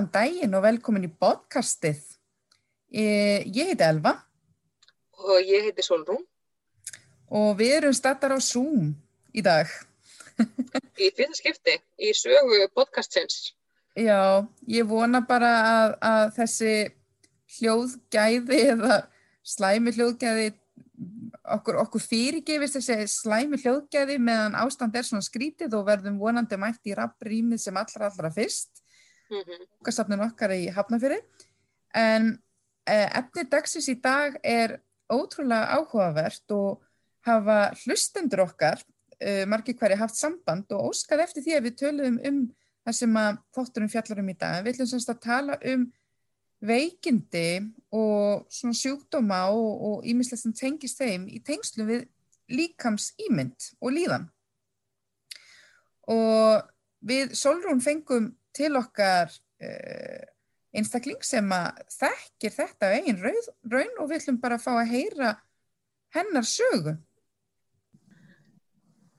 Góðan daginn og velkomin í podcastið. Ég heiti Elva. Og ég heiti Solrún. Og við erum stattar á Zoom í dag. í fyrsta skipti, í sögu podcastins. Já, ég vona bara að, að þessi hljóðgæði eða slæmi hljóðgæði okkur, okkur fyrirgefist þessi slæmi hljóðgæði meðan ástand er svona skrítið og verðum vonandi mætt í rapprýmið sem allra allra fyrst mm -hmm. okkar okkar í Hafnafjörði en eh, efnir dagsins í dag er ótrúlega áhugavert og hafa hlustendur okkar eh, margir hverja haft samband og óskað eftir því að við töluðum um það sem að þótturum fjallarum í dag við ætlum semst að tala um veikindi og svona sjúkdóma og ímislegt sem tengist þeim í tengslu við líkams ímynd og líðan. Og við Solrún fengum til okkar uh, einstakling sem að þekkir þetta eigin raun og við ætlum bara að fá að heyra hennar sögu.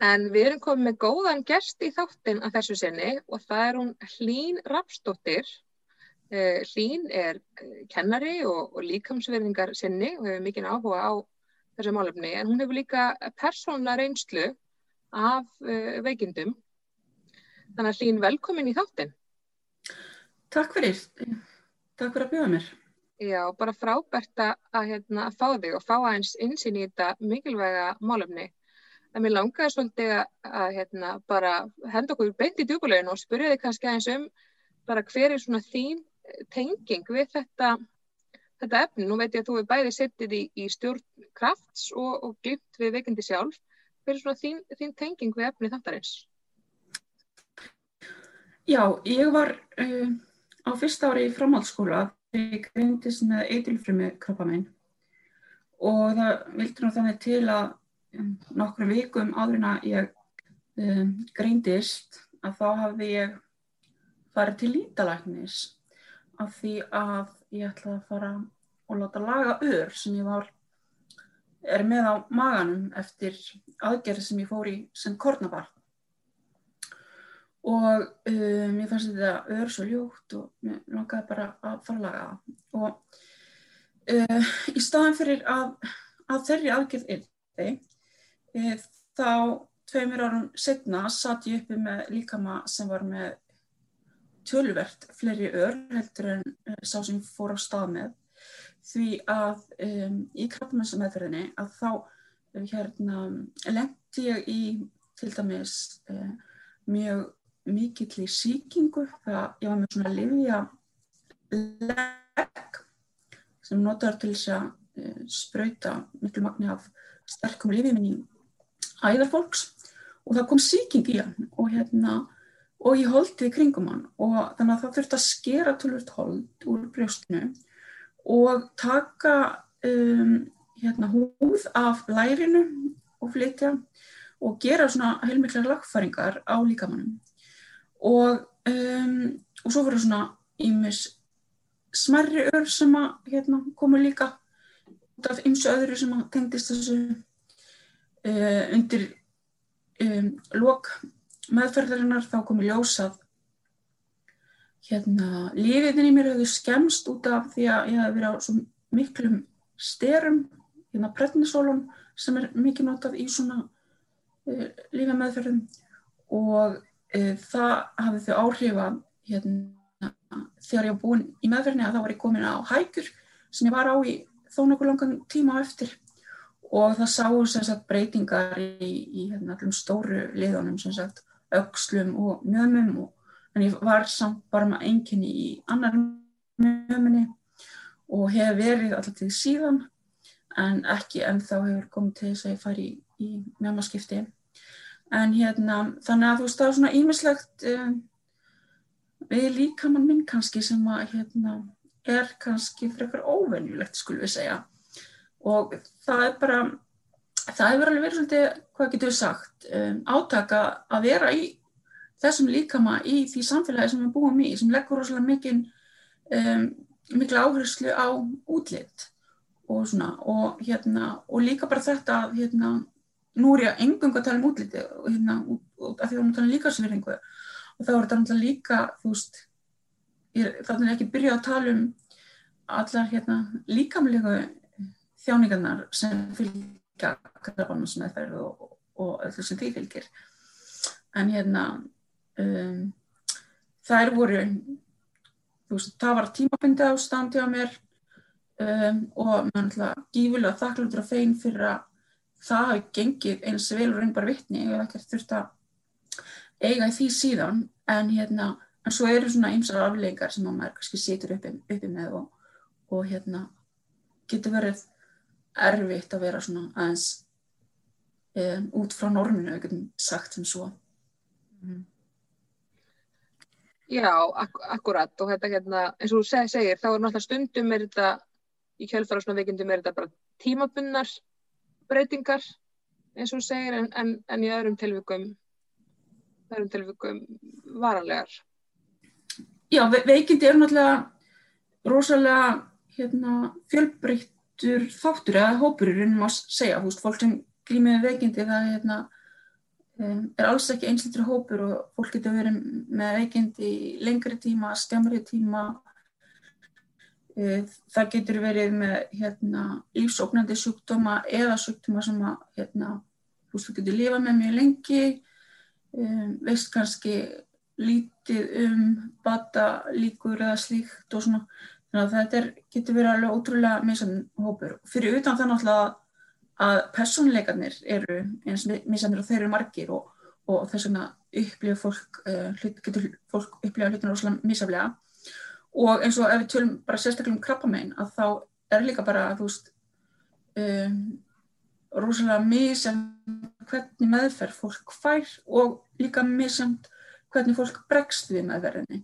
En við erum komið með góðan gerst í þáttin af þessu sinni og það er hún Hlín Rapsdóttir Eh, Hlín er eh, kennari og, og líkamsverðingar sinni og hefur mikinn áhuga á þessu málefni en hún hefur líka persónlega reynslu af uh, veikindum. Þannig að Hlín, velkomin í þáttin. Takk fyrir. Takk fyrir að bjóða mér. Já, bara frábært að, hérna, að fá þig og fá aðeins insinn í þetta mikilvæga málefni. En mér langaði svolítið að, hérna, bara henda okkur beint í djúbuleginu og spyrja þig kannski aðeins um bara hver er svona þín tenging við þetta, þetta efni. Nú veit ég að þú er bæði settið í, í stjórn krafts og, og glimt við veikindi sjálf. Hver er svona þín, þín tenging við efni þetta eins? Já, ég var uh, á fyrsta ári í framhaldsskóla þegar ég greindist með eitilfrimi krabba minn og það vildi nú þannig til að um, nokkru vikum áðurinn að ég um, greindist að þá hafði ég farið til lítalæknis af því að ég ætlaði að fara og láta laga ör sem ég var er með á maganum eftir aðgerði sem ég fór í sem kornabar og um, ég fannst þetta ör svo ljótt og mér langaði bara að fara að laga það. Og uh, í staðan fyrir að, að þeirri aðgerð yrði e, þá tveimir árum setna satt ég uppi með líkama sem var með tölvert fleiri ör heldur en uh, sá sem fór á stað með. Því að um, í krabbamennsmeðferðinni að þá uh, hérna lendi ég í til dæmis uh, mjög mikill í síkingu það ég var með svona livja legg sem notar til þess að uh, spröyta miklu magni af sterkum livjum í æðarfolks og það kom síking í hann og hérna og ég holdi í kringum hann. Og þannig að það þurfti að skera tölvört hold úr brjóstinu og taka um, hérna, húð af lærinu og flytja og gera svona heilmikla lagfæringar á líkamannum og, um, og svo voru svona ímis smerri ör sem að hérna, komu líka út af ymsu öðru sem að tengdist þessu uh, undir um, lok meðferðarinnar. Þá komi ljósað hérna lífiðin í mér hefur skemst út af því að ég hef verið á svo miklum styrum hérna prednisólun sem er mikið notað í svona uh, lífa meðferðum. Og það hafði þau áhrif að hérna þegar ég var búin í meðferðinni að þá var ég komin á hækur sem ég var á í þó nokkuð langan tíma eftir. Og það sáu sem sagt breytingar í, í hérna allum stóru liðunum sem sagt aukslum og mjömum og en ég var samt bara með enginni í annar mjöminni og hef verið alltaf til síðan en ekki en þá hefur komið til þess að ég fari í, í mjömaskipti en hérna þannig að þú veist það er svona ímislegt um, við líkamann minn kannski sem að hérna er kannski frekar óvenjulegt skulum við segja. Og það er bara það hefur alveg verið svolítið, hvað getur við sagt, um, átaka að vera í þessum líkama í því samfélagi sem við búum í, sem leggur rosalega mikil, um, mikil áherslu á útlitt og svona, og hérna, og líka bara þetta að, hérna, nú er ég engung að tala um útliti, hérna, af því að við erum að tala um líkasverðingu, og þá er þetta náttúrulega líka, þú veist, þannig er ekki byrjað að tala um allar hérna, líkamlegu þjáningarnar sem fylgja krabbanámsmeðferð og, og öllu sem því fylgir. En hérna um, þær voru veist, það var tímabundi ástand hjá mér um, og maður náttúrulega gífulega þakklútur að fein fyrir að það hafi gengið eins vel og reynbar vittni og ekkert þurft að eiga í því síðan en hérna en svo eru svona ymsar afleggingar sem maður kannski situr uppi, uppi með og, og hérna getur verið erfitt að vera svona aðeins um, út frá norminu, getum sagt sem svo mm. Já, ak akkurat og þetta hérna, eins og þú seg, segir, þá er náttúrulega stundum er þetta, í kjölfara svona veikindum er þetta bara tímabunnar breytingar, eins og þú segir, en, en, en í öðrum tilvikum, öðrum tilvikum varanlegar. Já, ve veikindi er náttúrulega rosalega hérna, fjölbreyttur þáttur eða hópur í raunum að segja, veist, fólk sem glýmiði veikindi það hérna er alls ekki einslítri hópur og fólk getur verið með veikindi í lengri tíma, skemmri tíma það getur verið með hérna, lífsóknandi sjúkdóma eða sjúkdóma sem að hérna, þú getur lifað með mjög lengi um, veist kannski lítið um bata líkur eða slíkt og svona þannig að þetta getur verið alveg ótrúlega misann hópur. Fyrir utan náttúrulega að personleikarnir eru eins misamir og þeir eru margir og, og þess vegna upplifa fólk, uh, getur fólk upplifa hlutinu rosalega misaflega og eins og ef við tölum bara sérstaklega um krabbamein að þá er líka bara þú veist um, rosalega misamt hvernig meðferð fólk fær og líka misamt hvernig fólk bregst við meðverðinni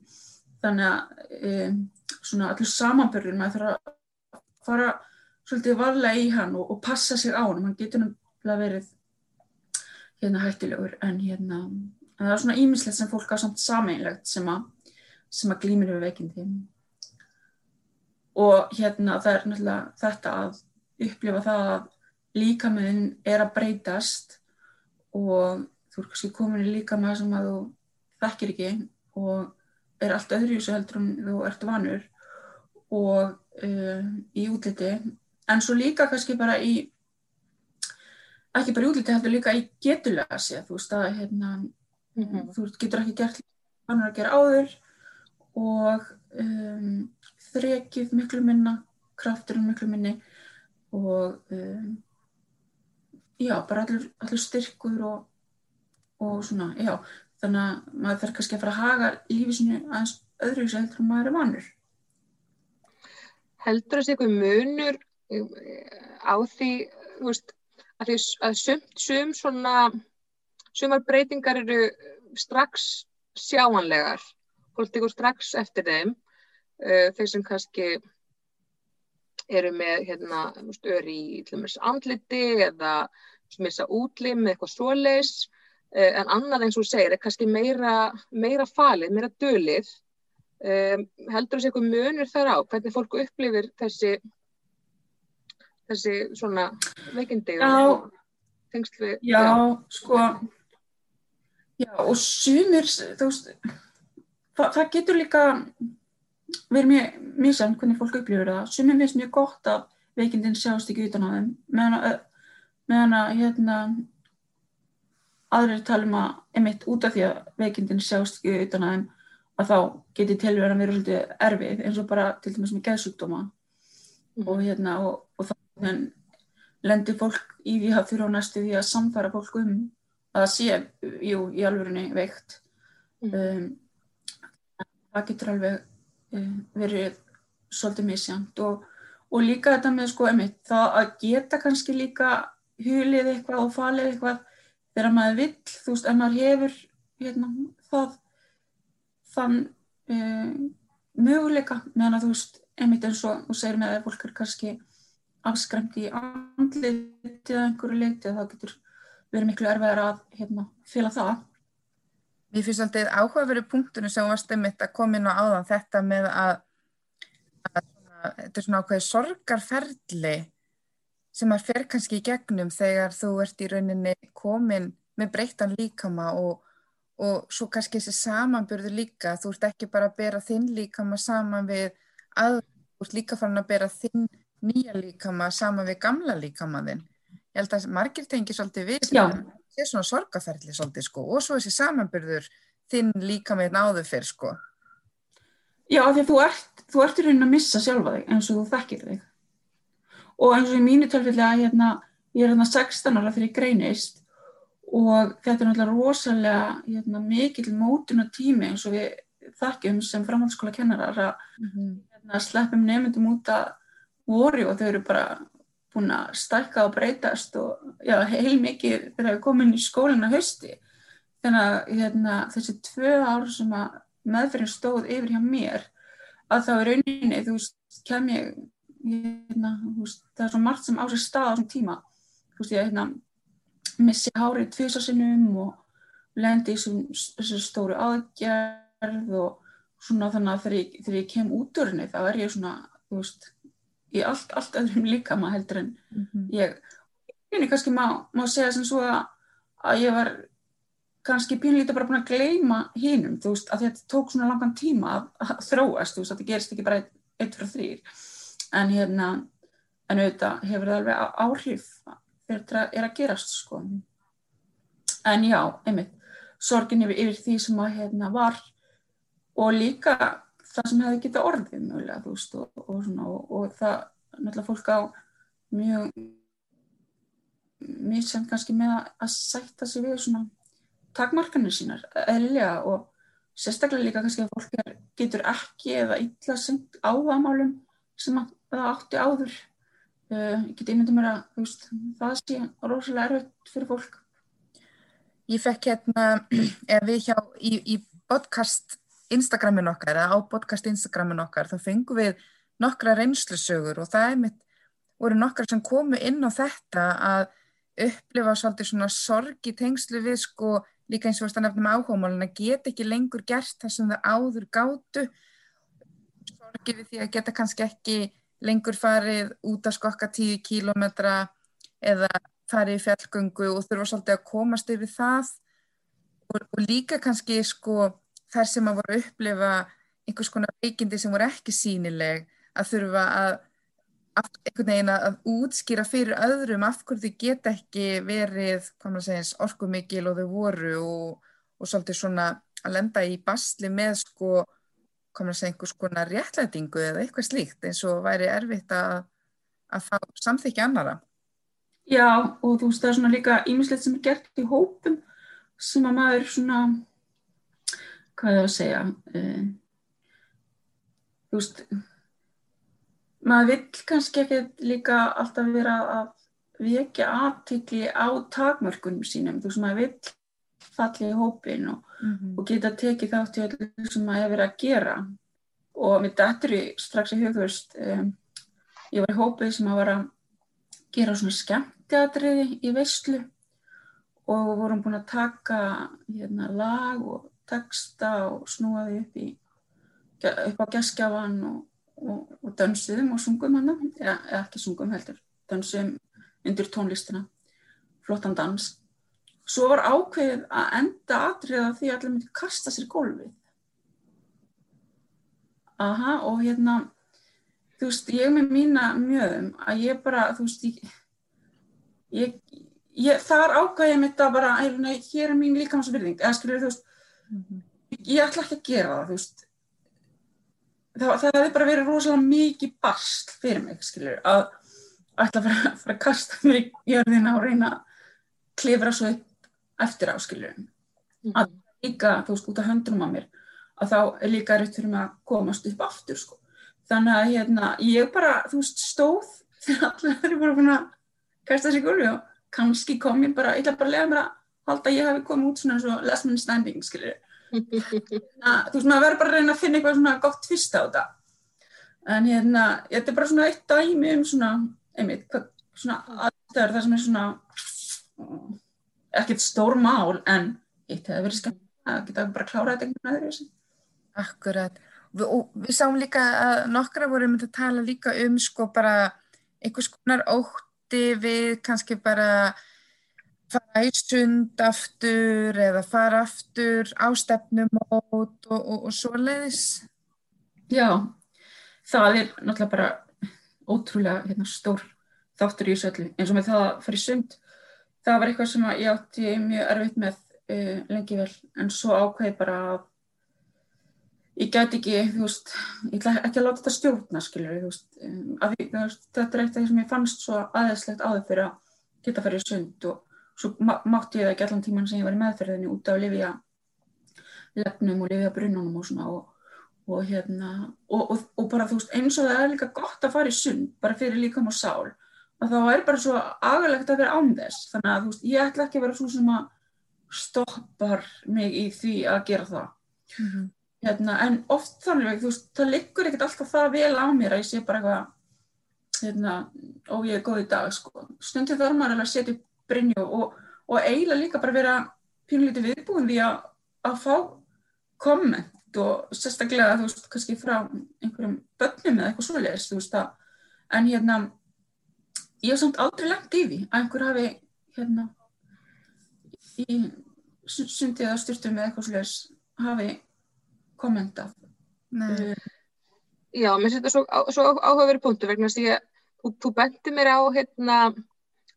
þannig að um, svona allir samanbörður með það að fara svolítið varlega í hann og, og passa sig á hann, hann getur náttúrulega verið hérna hættilegur en hérna, en það er svona ímislegt sem fólk á samt sameinlegt sem að sem að glýmir við veikindi og hérna það er náttúrulega þetta að upplifa það að líkamöðin er að breytast og þú er kannski komin í líkamöð sem að þú þekkir ekki og er allt öðru í þessu heldur en þú ert vanur og uh, í útliti. En svo líka kannski bara í ekki bara í útliti heldur líka í getulega sér þú veist að hérna, mm -hmm. þú getur ekki gert hann að gera áður og um, þrekið miklu minna krafturinn miklu minni og um, já, bara allur, allur styrkur og, og svona, já þannig að maður þarf kannski að fara að haga lífisinu aðeins öðru sig heldur maður er vanur. Heldur þessi eitthvað munur á því, þú veist, að, því að sumt, sum svona, sumar breytingar eru strax sjáanlegar, fólk tekur strax eftir þeim, uh, þeir sem kannski eru með, hérna, ör í andliti eða missa útlim eða eitthvað svoleis, uh, en annað eins og segir er kannski meira, meira falið, meira dölið, um, heldur þessi eitthvað munur þar á, hvernig fólku upplifir þessi þessi svona veikindi og tengst við já, já, sko já, og sumir þú veist það, það getur líka verið mjög mísan hvernig fólk upplifir það sumir finnst mjög gott að veikindin sjást ekki utan á þeim meðan að hérna aðrir talum að emitt út af því að veikindin sjást ekki utan á þeim að þá getur tilverðan að vera svolítið erfið eins og bara til dæmis með geðsugdóma mm. og hérna og, og en lendir fólk í því að þurfa næstu því að samfara fólk um að það sé, jú, í alvörunni veikt mm. um, það getur alveg um, verið svolítið misjant og, og líka þetta með sko emitt, það að geta kannski líka hulið eitthvað og falið eitthvað þegar maður vill, þú veist, ef maður hefur hérna, það þann um, möguleika meðan að þú veist, emitt eins og þú segir með að fólk er kannski afskræmt í andliti eða einhverju leiti og það getur verið miklu erfiðar að hérna, fila það. Mér finnst alltaf áhugaveru punktunum sem var stemmitt að koma inn á áðan þetta með að, að svona, þetta er svona ákveði sorgarferðli sem að fer kannski í gegnum þegar þú ert í rauninni komin með breyttan líkama og, og svo kannski þessi samanburður líka, þú ert ekki bara að bera þinn líkama saman við að þú ert líka farin að bera þinn nýja líkama saman við gamla líkama þinn. Ég held að margir tengi svolítið við það er svona sorgaferðli svolítið sko og svo þessi samanburður þinn líkama þinn áður fyrr sko. Já, því að þú ert, þú ert í raunin að missa sjálfa þig eins og þú þekkir þig. Og eins og í mínu tilfelli að hérna, ég er hérna 16 ára ég greinist og þetta er náttúrulega rosalega hérna, mikil mótun og tími eins og við þekkjum sem framhaldsskóla kennarar að mm -hmm. hérna, sleppum nefndum út að voru og þau eru bara búin að stækka og breytast og já, heil mikið þegar við komum í skólinu hausti. Þannig að hérna, þessi tvö ár sem að meðferðin stóð yfir hjá mér að þá er rauninni, þú veist, kem ég, hérna, veist, það er svo margt sem á sér stað á þessum tíma, þú veist, ég, hérna, missi hárið tvísasinnum og lendi í þessu stóru aðgerð og svona þannig að þegar ég, þegar ég kem út úr henni þá er ég svona, þú veist, í allt, allt öðrum líka maður heldur en mm -hmm. ég, einnig kannski má, má segja sem svo að, að ég var kannski pínlítið bara búin að gleima hínum, þú veist, að þetta tók svona langan tíma að, að þróast, þú veist, að þetta gerist ekki bara eitt frá þrýr, en hérna, en auðvitað hefur það alveg áhrif er, er að gerast sko. En já, einmitt, sorgin yfir, yfir því sem að hérna var og líka það sem hefði getið orðið mjögulega, þú veist, og, og, svona, og, og það, náttúrulega fólk á mjög, mjög sem kannski með að sætta sig við svona takmarkanir sínar, eðlilega og sérstaklega líka kannski að fólk er, getur ekki eða illa sendt áðamálum sem að það átti áður Uh, ég get einmyndið mér að veist, það sé rosalega erfitt fyrir fólk. Ég fekk hérna, við hjá í, í podcast Instagramin okkar, eða á podcast Instagramin okkar, þá fengum við nokkra reynslusögur og það er mitt, voru nokkra sem komu inn á þetta að upplifa svolítið svona sorg í tengslu við sko líka eins og að nefnum áhómálin að geta ekki lengur gert það sem það áður gátu. Sorgi við því að geta kannski ekki lengur farið út að skokka 10 kílometra eða farið í fjallgöngu og þurfa svolítið að komast yfir það. Og, og líka kannski sko þar sem að voru að upplifa einhvers konar veikindi sem voru ekki sínileg að þurfa að einhvern veginn að útskýra fyrir öðrum af hverju þau geta ekki verið orkumikil og þau voru og, og svolítið svona að lenda í basli með sko komur að segja einhvers konar réttlætingu eða eitthvað slíkt eins og væri erfitt að, að fá samþykja annara. Já og þú veist það er svona líka ímislegt sem er gert í hópum sem að maður svona, hvað er að segja, uh, þú veist, maður vill kannski ekki líka alltaf vera að vekja aðtikli á takmörkunum sínum, þú veist maður vill falli í hópin og mm -hmm. og geta tekið þátt í öllu sem maður hefur verið að gera. Og mitt dættri strax í hugvörst um, ég var í hópið sem að var að gera svona skemmteatriði í veistlu og vorum búin að taka hérna, lag og texta og snúaði upp, í, upp á geskjafan og, og, og dansuðum og sungum hann eða ekki sungum heldur, dansuðum undir tónlistina. Flottan dans. Svo var ákveðið að enda atriða því að allir myndi kasta sér gólfið. Aha, og hérna, þú veist, ég með mína mjöðum að ég bara, þú veist, ég, ég, ég þar ákveðið mitt að bara, hér er mín líkamsverðing, eða skilur þú veist, mm -hmm. ég ætla ekki að gera það, þú veist. Það, það hefði bara verið rosalega mikið barst fyrir mig, skilur, að ætla að fara, fara að kasta mér í jörðina og reyna að klifra svo upp eftir áskiljum mm. að líka, þú veist, út af höndunum á mér að þá er líka rétt fyrir mig að komast upp aftur sko. þannig að hérna, ég bara, þú veist, stóð þegar allir eru bara að kæsta sig gulvi og kannski kom ég bara, ég ætla bara að lega mér að halda að ég hafi komið út svona svo last man standing, skiljur þú veist, maður verður bara að reyna að finna eitthvað svona gott fyrst á þetta. En hérna, þetta er bara svona eitt dæmi um svona, einmitt, svona aðstæður það sem er svona ekkert stór mál en eitt hefur verið skemmt að geta bara klárað þetta einhvern veginn aðeins. Akkurat. Og við sáum líka að nokkra voru myndið að tala líka um sko bara einhvers konar ótti við kannski bara fara í sund aftur eða fara aftur á stefnumót og, og, og svoleiðis. Já, það er náttúrulega bara ótrúlega hérna, stór þáttur í þessu öllu eins og með það að fara í sund það var eitthvað sem ég átti mjög erfitt með uh, lengi vel en svo ákveði bara að ég gæti ekki, þú veist, ég ætla ekki að láta þetta stjórna, skiljur, þú veist, um, að, þú veist, þetta er eitt af því sem ég fannst svo aðeinslegt áður fyrir að geta að fara í sund og svo mátti ég það ekki allan tíman sem ég var í meðferðinni út af Livia lefnum og Livia brunnunum og svona og og hérna og, og, og bara þú veist eins og það er líka gott að fara í sund bara fyrir líkam og sál og þá er bara svo agalegt að vera án þess þannig að þú veist ég ætla ekki að vera svo sem að stoppar mig í því að gera það mm -hmm. hérna, en oft þannig þú veist það liggur ekkert alltaf það vel á mér að ég sé bara eitthvað hérna, og ég er góð í dag sko. stundið þarf maður að setja upp brinju og, og eiginlega líka bara vera pínlítið viðbúin því að, að fá komment og sérstaklega þú veist kannski frá einhverjum börnum eða eitthvað svoleiðis þú veist að en hérna ég hef samt aldrei lengt í því að einhver hafi hérna í sundið að styrtum eða eitthvað svoleiðis hafi kommentað. Uh, Já, mér finnst þetta svo, svo áhugaverið punktu vegna að ég, þú, þú bendi mér á hérna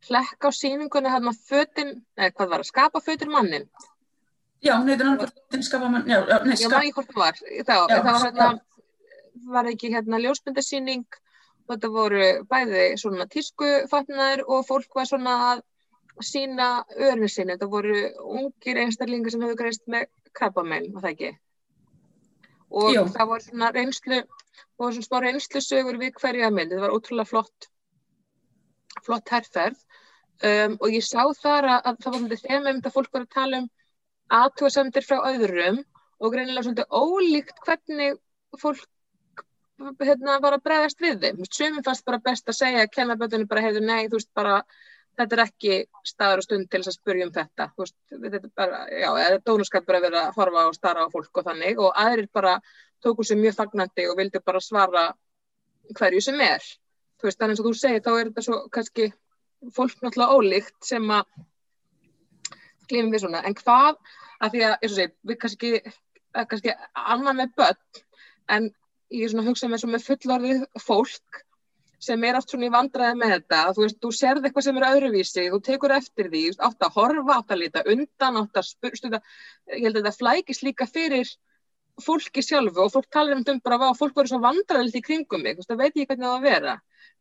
hlekka á síningunni hérna fötin, eða hvað var að skapa fötin mannin Já, heitir hann Fötin Skafamann Já, nei, skap... já hvort það var. Þá, já, það var hérna var ekki hérna ljósmyndasýning og þetta voru bæði svona tískufatnar og fólk var svona að sína örnir sinni. Þetta voru ungir einstaklingar sem hefur greist með krabbamein, var það ekki? og Jú. það voru svona reynslu og svona smá reynslu sögur við hverja mynd, þetta var ótrúlega flott flott herrferð um, og ég sá þar að, að það var svona þeim um þetta fólk var að tala um aðtúasendir frá öðrum og greinilega svolítið ólíkt hvernig fólk hérna, var að bregðast við þeim. Sumum fannst bara best að segja að kennabötunni bara hefðu nei, þú veist bara þetta er ekki staður og stund til þess að spurja um þetta. Þú veist, þetta er bara, já, eða dónuskap bara verið að horfa og starra á fólk og þannig og aðrir bara tóku sér mjög fagnandi og vildi bara svara hverju sem er. Þú veist, þannig að þú segir þá er þetta svo kannski fólk náttúrulega ólíkt sem að glifum við svona, en hvað að því að, eins og segi, við kannski kannski annað með börn en ég svona hugsa með, með fullorðið fólk sem er allt svona í vandraði með þetta. Þú veist, þú serð eitthvað sem er öðruvísi þú tekur eftir því, átt að horfa átt að lita undan, átt að spursta ég held að þetta flækist líka fyrir fólki sjálfu og fólk talar um þetta bara að fólk verður svo vandraðilegt í kringum mig, það veit ég hvernig það að vera.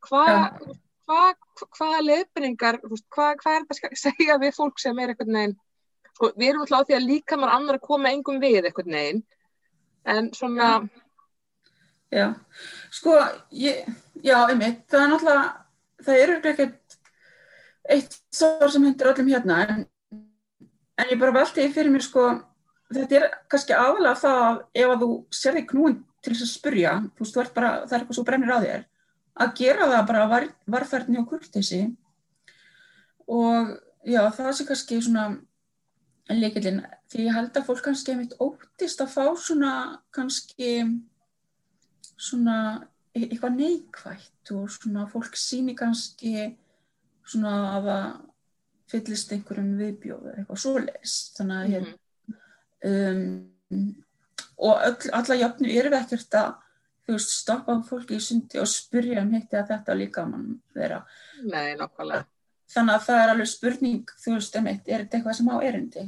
Hvað ja hvað hva leifningar, hvað hva er þetta að segja við fólk sem er eitthvað neginn, sko, við erum alltaf á því að líka mann annar að koma engum við eitthvað neginn, en svona... Já, sko, ég, já, einmitt, það er náttúrulega, það eru ekkert eitt svar sem hendur öllum hérna, en, en ég bara velti fyrir mér, sko, þetta er kannski aðalega það að ef að þú sér þig knúin til þess að spurja, þú veist, bara, það er eitthvað svo brennir á þér, að gera það bara var, varferðni og kurtisi og já það sé kannski svona leikillin því ég held að fólk kannski hefði óttist að fá svona kannski svona e-, eitthvað neikvægt og svona fólk síni kannski svona að það fyllist einhverjum viðbjóðu eitthvað svo les þannig að mm -hmm. Um, og öll, alla jöfnu eru við ekkert að veist, stoppa fólki í sundi og spyrja um hitti að þetta líka mann vera. Nei, nokkvæmlega. Þannig að það er alveg spurning, þú veist, um eitt, er þetta eitthvað sem á erindi?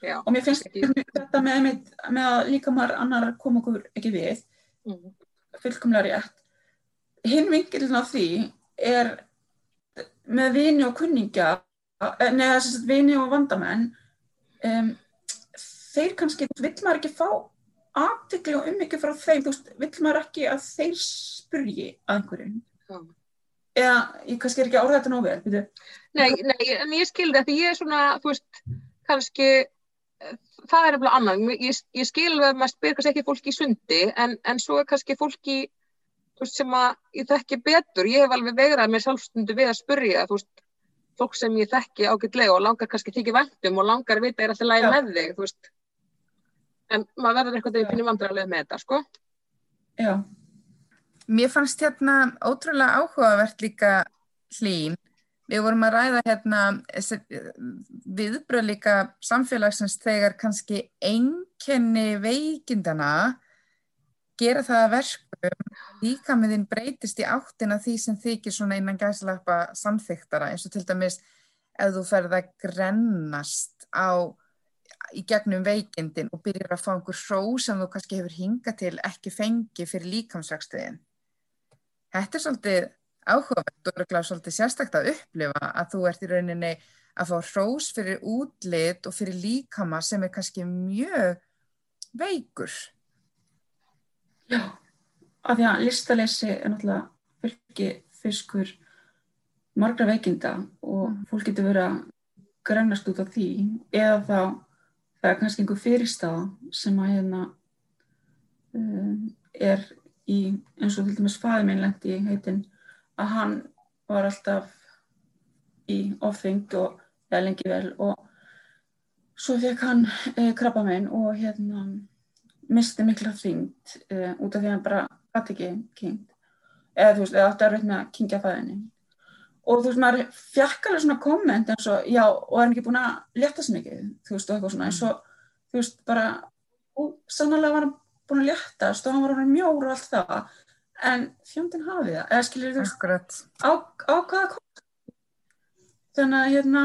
Já. Og mér finnst ekki. þetta með, með, með að líka maður annar koma okkur ekki við, mm. fullkomlega rétt. Hinn vingilin á því er með vini og kunningja, neða þess að vini og vandamenn, um, þeir kannski, vill maður ekki fá aðtegli og ummyggju frá þeim, þú veist, vill maður ekki að þeir spurji að einhverjum? Já. eða, ég kannski er ekki árið þetta nógu vel, Nei, nei, en ég skilði þetta, ég er svona, þú veist kannski, það er eitthvað annað, ég, ég skilði að maður spyr kannski ekki fólki í sundi, en, en svo er kannski fólki, þú veist, sem að ég þekki betur, ég hef alveg vegrað mér sjálfstundu við að spurja, þú veist fólk sem ég þekki ágætlega og langar kannski þykja vendum og langar vita er alltaf læg með þig, þú veist en maður verður eitthvað þegar finnir vandrarlega með þetta sko. Já. Mér fannst hérna ótrúlega áhugavert líka hlýn. Við vorum að ræða hérna viðbröð líka samfélagsins þegar kannski einkenni veikindana gera það að verkum líka með þín breytist í áttina því sem þykir svona innan gæslappa samþyktara. Eins og til dæmis ef þú ferð að grennast á í gegnum veikindin og byrjar að fá einhver hró sem þú kannski hefur hinga til ekki fengi fyrir líkamsrækstuðin. Þetta er svolítið áhugavert og er svolítið sérstakt að upplifa að þú ert í rauninni að fá hrós fyrir útlit og fyrir líkama sem er kannski mjög veikur. Já, af því að listalessi er náttúrulega fylgi fiskur margra veikinda og mm. fólk getur verið að grænast út af því eða þá það er kannski einhver fyrirstaða sem að hérna um, er í eins og til dæmis fæðmeinlendi heitin að hann var alltaf í ofþyngd og eða lengi vel og svo fekk hann eh, krabba meginn og hérna misti mikla þyngd uh, út af því að hann bara gæti ekki kynnt eða þú veist, eða átti að reyna að kynkja fæðinni og þú veist, maður fjekk alveg svona komment eins og, já, og er ekki búin að leta svo mikið, þú veist, og eitthvað svona. Eins og, þú veist, bara og sannlega var hann búin að letast og hann var hann mjór og allt það. En fjöndin hafið það, eða skilir þú veist á, á hvaða kom þannig að hérna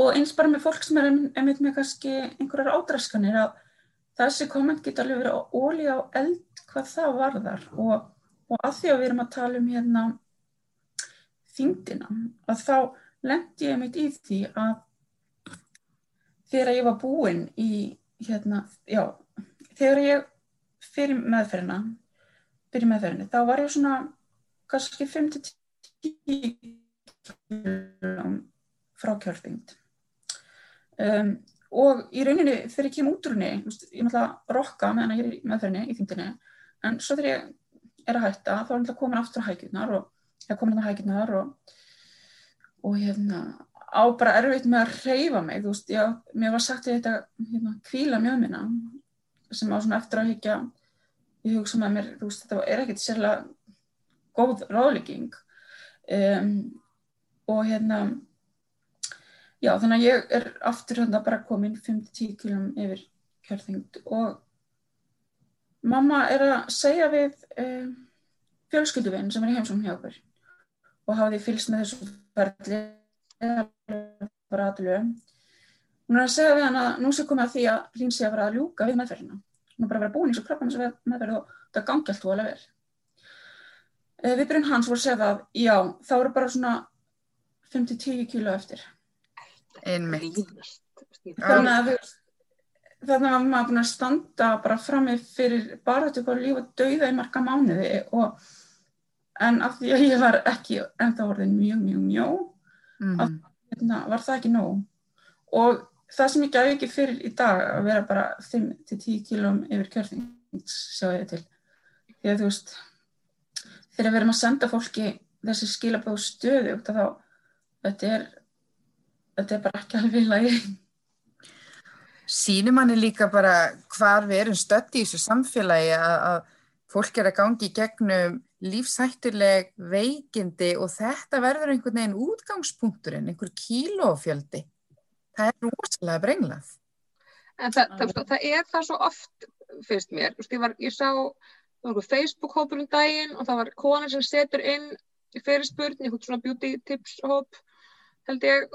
og eins bara með fólk sem er einmitt með kannski einhverjar ádræskanir að þessi komment geta alveg verið óli á eld hvað það varðar. Og, og að því að við erum að tala um hérna þingdina að þá lendi ég mitt í því að þegar ég var búinn í hérna, já, þegar ég fyrir meðferðina fyrir meðferðinni, þá var ég svona kannski 5-10 frá kjörfingd um, og í rauninni þegar ég kem út úr henni ég er náttúrulega rokka meðan ég er í meðferðinni í þingdini en svo þegar ég er að hætta þá er náttúrulega komin aftur á hækjurnar og ég komin á hækjurnar og, og hérna á bara erfitt með að reyfa mig þú veist, já, mér var sagt þetta hérna, kvíla mjög minna sem á svona eftir að higgja ég hugsa með mér, þú veist, þetta er ekkert sérlega góð ráðlegging. Um, og hérna Já, þannig að ég er aftur hérna bara komin 5-10 km yfir kjörþyngd og mamma er að segja við eh, fjölskylduvinn sem er í heimsum hjá okkur og því fylgst með þessu ferli bara aðlögu. Hún er að segja við hann að nú sé komið að því að hlýn sé að vera að ljúka við meðferðina. Hún er bara að vera búin í svo krabban sem meðferð og það gangi allt vola vel. Eh, Viðbyrjun hans voru að segja að já, þá eru bara svona 5-10 kíló eftir einmitt þannig að þannig að maður búin að standa bara frammi fyrir bara þetta bara lífa dauða í marga mánuði og en af því að ég var ekki ennþá orðin mjög mjög mjög mm. að hérna, var það ekki nóg og það sem ég gæði ekki fyrir í dag að vera bara 5-10 kílum yfir kjörþing sjá ég til því að þú veist þegar við erum að senda fólki þessi skilabóð stöðu þá þetta er þetta er bara ekki alveg í lagi. Sýnum manni líka bara hvar við erum stött í þessu samfélagi að, fólk er að gangi gegnum lífsættuleg veikindi og þetta verður einhvern veginn útgangspunkturinn, einhver kílófjöldi. Það er rosalega brenglað. En það, það, það er það svo oft, finnst mér. Ég, var, ég sá Facebook-hópur um daginn og það var kona sem setur inn fyrirspurn, einhvern svona beauty tips hóp held ég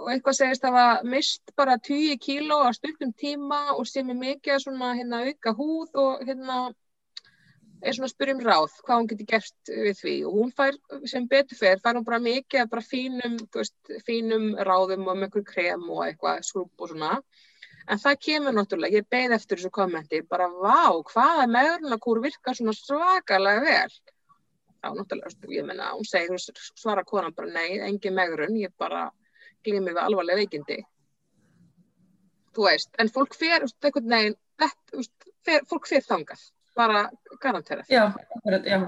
og eitthvað segist að hafa mist bara 10 kíló á stundum tíma og sem er mikið svona hérna auka húð og hérna er svona að spyrja um ráð hvað hún getur gert við því. Og hún fær sem betur fer, fær hún bara mikið bara fínum, veist, fínum ráðum og með einhver krem og eitthvað skrúp og svona. En það kemur náttúrulega, ég beð eftir þessu kommenti bara vá, hvaða meðurnakúr virkar svona svakalega vel? Þá náttúrulega, ég menna, hún segir, svara konan bara nei, engin megrun, ég bara glými við alvarlega veikindi. Þú veist, en fólk fer, eitthvað neginn, fólk fer þangað, bara garanterað. Já, já.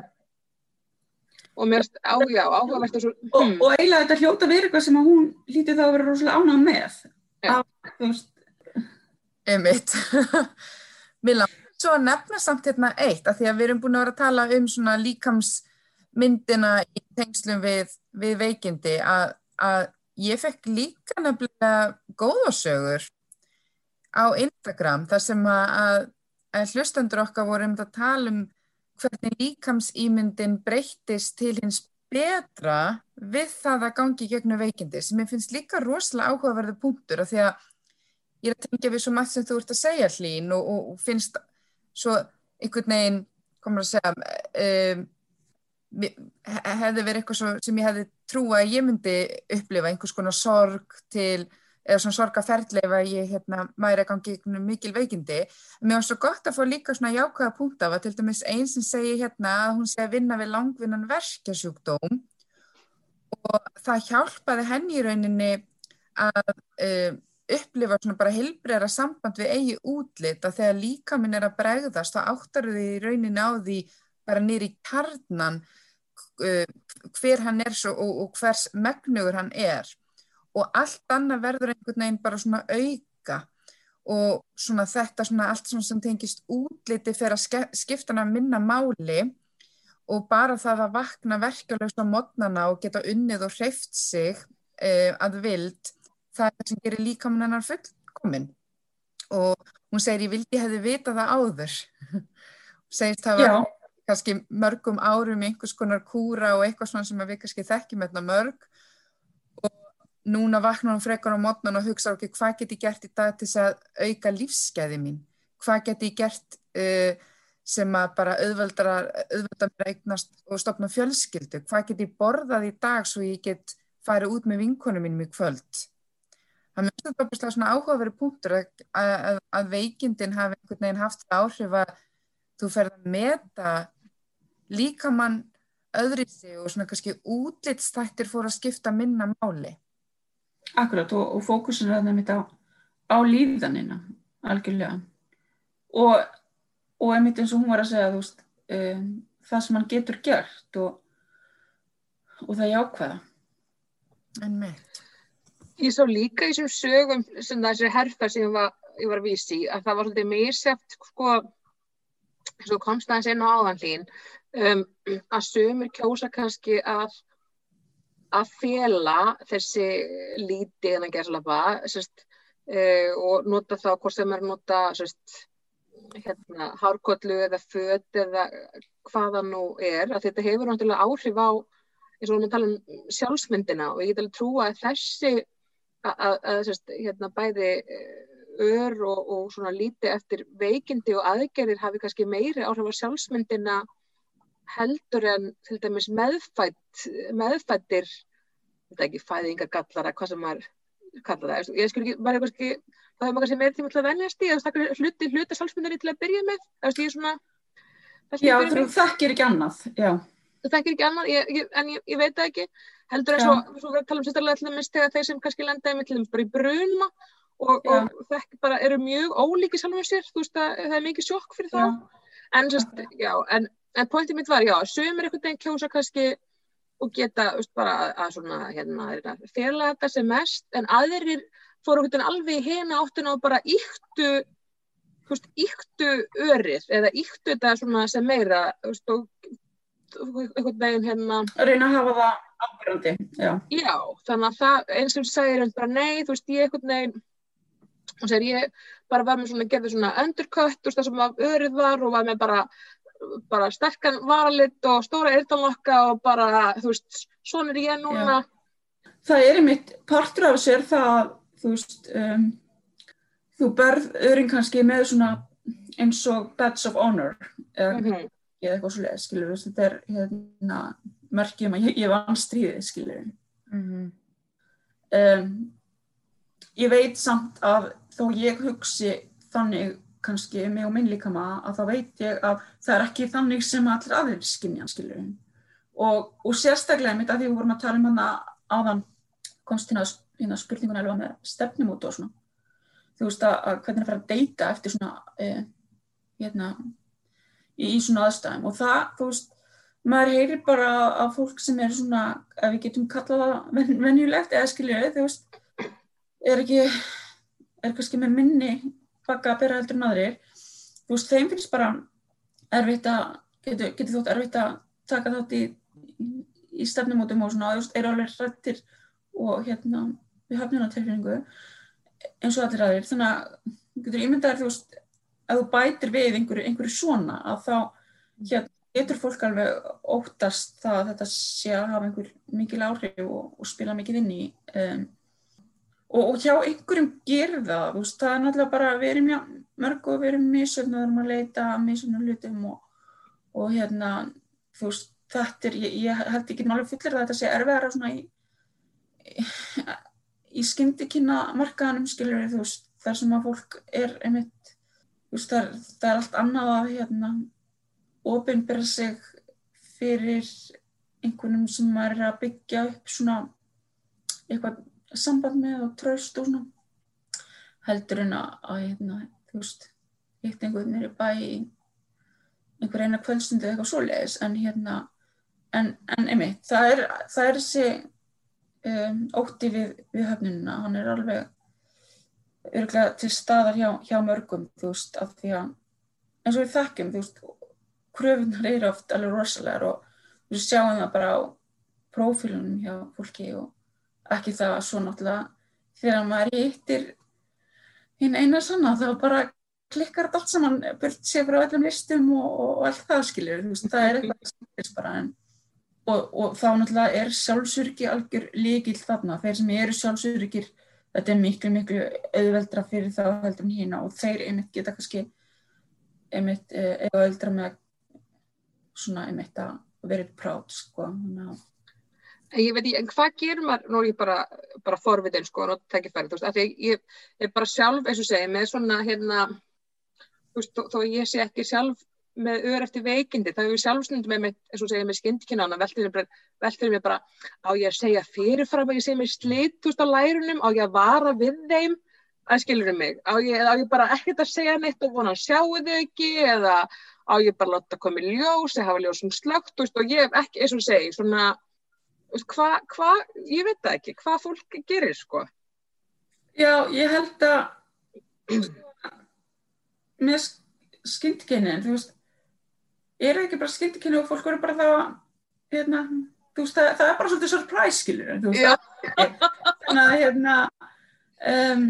Og mér erst áhuga, áhugavert og svo... Hmm. Og, eiginlega þetta hljóta verið eitthvað sem að hún lítið þá að vera rosalega ánað með. Já. Þú veist. Langt svo að nefna samt hérna eitt, af því að við erum búin að vera að tala um svona líkams myndina í tengslum við, við veikindi að, að ég fekk líka nefnilega góðasögur á Instagram þar sem að, að hlustendur okkar voru um að tala um hvernig líkamsýmyndin breyttist til hins betra við það að gangi gegnum veikindi sem ég finnst líka rosalega áhugaverðu punktur af því að ég er að tengja við svo margt sem þú ert að segja hlín og, og, og finnst svo einhvern veginn, komur að segja um, hefði verið eitthvað sem ég hefði trúa að ég myndi upplifa einhvers konar sorg til eða svona sorgaferðleif að ég hérna, mæri að gangi mikil veikindi. Mér var svo gott að fá líka svona jákvæða punkt af að til dæmis einn sem segi hérna að hún sé að vinna við langvinnan verkjasjúkdóm og það hjálpaði henni í rauninni að uh, upplifa svona bara hilbreyra samband við eigi útlit að þegar líka minn er að bregðast þá áttar þið í rauninni á því bara nýri kjarnan uh, hver hann er svo, og, og hvers megnugur hann er og allt annað verður einhvern veginn bara svona auka. Og svona þetta svona allt svona sem tengist útliti fyrir að skipta hana minna máli. Og bara það að vakna verkeflaust á modnana og geta unnið og hreift sig eh, að vild það er það sem gerir líkamann hennar fullkominn. Og hún segir ég vildi hefði vita það áður. Segist það var kannski mörgum árum einhvers konar kúra og eitthvað svona sem við kannski þekkjum hérna mörg núna vakna hún frekar á mótnan og hugsa okkur hvað get ég gert í dag til að auka lífsgæði mín, hvað get ég gert uh, sem að bara auðveldra mér eignast og stopna fjölskyldu, hvað get ég borðað í dag svo ég get farið út með vinkonum mínum í kvöld. Það mjög bara svona áhugaverið punktur að, að, að veikindin hafi einhvern veginn haft áhrif að þú ferð að meta líkamann öðrið sig og svona kannski útlitstættir fór að skipta minna máli. Akkurat og, og fókusin er það mitt á, á líðanina algjörlega og, og einmitt eins og hún var að segja veist, um, það sem hann getur gert og, og það er jákvæða. En mitt. Ég sá líka í þessum sögum sem þessi herfer sem ég var, ég var að vísi að það var svolítið míseft sko, svo komst það eins einu áðanlín um, að sömur kjósa kannski að að fjela þessi líti en að gerðslapa uh, og nota þá hvort sem er nota sérst, hérna, hárkollu eða född eða hvaða nú er að þetta hefur náttúrulega áhrif á eins og við tala um sjálfsmyndina og ég get alveg trúa að þessi að, sérst, hérna, bæði eh, ör og, og svona líti eftir veikindi og aðgerðir hafi kannski meiri áhrif á sjálfsmyndina heldur en til dæmis meðfætt, meðfættir þetta ekki fæðingagallara, hvað sem maður kallar það, ég skil ekki, maður er kannski það er maður kannski meira tíma til að venjast í að það er hluti, hluti sálsmyndari til að byrja með. Það er svona Já, þú þekkir ekki annað Þú þekkir ekki annað, ég, ég, en ég, ég veit það ekki. Heldur eins og, svo við talum sérstaklega til dæmis þegar þeir sem kannski lendaði með til dæmis bara í bruna og, og þekk bara eru mjög ólíki sjálfum sér, þú veist að það er mikið sjokk fyrir þá. En, sérst, já, en en pointið mitt var, já, sömur einhvern veginn kjósa kannski og geta veist, bara að, að svona, hérna, fela þetta sem mest, en aðrir fóru einhvern veginn alveg hena áttina og bara yktu, veist, yktu örið, eða yktu þetta svona sem meira, veist, og einhvern veginn hérna reyna að hafa það ábyrgandi já. já, þannig að það, eins og segir bara nei, þú veist, ég einhvern veginn og segir ég bara var með svona, gerði svona undercut, þú veist, það sem örið var og var með bara bara sterkan varalit og stóra eirtanlokka og bara, þú veist, svona er ég núna. Já. Það er einmitt partur af sér það, þú veist, um, þú berð öðring kannski með svona eins og badge of honor eða mm -hmm. eitthvað svolítið, skilur þú, þetta er hérna merkjum að ég, ég vann stríðið, skilur. Mm -hmm. um, ég veit samt að þó ég hugsi þannig kannski mig og minn líka maður að þá veit ég að það er ekki þannig sem allir aðeins skynjan skilur og, og sérstaklega mitt að því við vorum að tala um hana áðan komst hérna, hérna spurningun alveg með stefnumótu og svona. Þú veist að, að hvernig það fyrir að deyta eftir svona eh, hérna í, í svona aðstæðum. Og það þú veist maður heyrir bara að fólk sem er svona ef við getum kallað það venjulegt eða skiljuð þú veist er ekki er kannski með minni bakka að bera heldur en aðrir. Þú veist, þeim finnst bara erfitt að getur, getur þótt erfitt að taka þátt í, í stefnumótum og svona, eru alveg hrættir og hérna við hafnum á tilfinningu eins og allir aðrir, þannig að getur ímyndaðir þú veist, að þú bætir við einhverju, einhverju svona að þá hérna, getur fólk alveg óttast það að þetta sé að hafa einhver mikil áhrif og, og spila mikið inn í um, og, og hjá einhverjum gerir það, veist, það er náttúrulega bara við erum já, mörg og erum misöfn og við erum að leita misöfnum hlutum og, og hérna, þú veist þetta er, ég, ég held ekki náttúrulega fullir að þetta sé erfiðara svona í í, í skyndikynna markaðanum, skilur við, þú veist þar sem að fólk er einmitt, þú veist, það er, það er allt annað að hérna ofinbera sig fyrir einhvernum sem er að byggja upp svona eitthvað samband með og tröst og svona. Heldur en að, að hérna, þú veist, hitt einhvern er í bæ einhver eina kvöldstundu eitthvað svoleiðis en hérna, en, en einmitt, það er, það er þessi um, ótti við, við höfnununa, hann er alveg örgulega til staðar hjá, hjá mörgum, þú veist, af því að eins og við þekkjum, þú veist, kröfunar eru oft alveg rosalega og við sjáum það bara á prófílunum hjá fólki og ekki það svo náttúrulega þegar maður hittir hinn eina sanna þá bara klikkar allt saman burt sér frá öllum listum og, og, og allt það veist, það er eitthvað sem bara en, og, og þá náttúrulega er sjálfsörgi algjör líkil þarna. Þeir sem eru sjálfsörgir þetta er miklu miklu auðveldra fyrir þá heldur hína og þeir einmitt geta kannski einmitt eh, auðveldra með svona einmitt að verið prátt sko En ég veit ég, en hvað gerir maður, nú er ég bara, bara forvitin sko, og það ekki færið, þú veist, af því ég er bara sjálf, eins og segi, með svona hérna, þú veist, þó, þó ég sé ekki sjálf með öður eftir veikindi, þá er ég sjálfsnundum með, eins og segi, með skyndkynna, veldur mér bara, á ég að segja fyrirfram að ég segi mér slitt, þú veist, á lærunum, á ég að vara við þeim, að skilurum mig, á ég, á ég bara ekkert að segja neitt og vona að sjáu þau ekki, eða á ég bara láta koma í ljós eða hafa ljósum slögt veist, og ég hef ekki, eins og segi, svona hvað, hva, ég veit það ekki hvað fólk gerir, sko. Já, ég held að með skyndkynnin, þú veist er það ekki bara skyndkynni og fólk verður bara það hérna, þú veist, það, það er bara svolítið surprise, skilur, þú veist þannig að hérna um,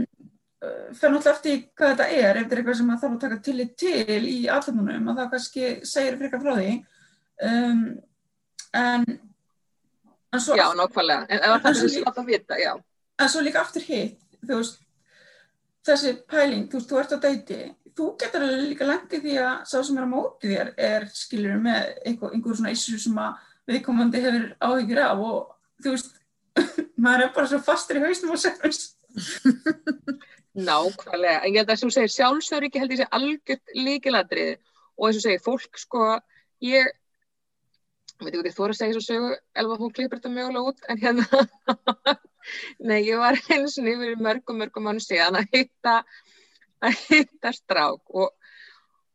fer náttúrulega eftir hvað þetta er ef þetta er eitthvað sem maður þarf að taka tillit til í allarnunum og það kannski segir fyrir eitthvað frá því. Um, en svo, Já, nákvæmlega, en það er slátt að vita, já. En svo líka aftur hitt, þú veist þessi pæling, þú veist, þú ert á dæti þú getur líka lendið því að sá sem er á móti þér er, skilur með einhver, einhver svona issue sem að viðkomandi hefur áhyggjur af og þú veist, maður er bara svo fastur í hausnum og segast Nákvæmlega, en ég held að þú segir sjálfsöryggi held ég sé algjört líkiladrið og eins og segir fólk sko, ég veit ekki þú voru að segja svo sögu, elva hún klipur þetta mögulega út, en hérna nei, ég var eins og nýfur mörgum, mörgum mann síðan að hitta að hitta strák og,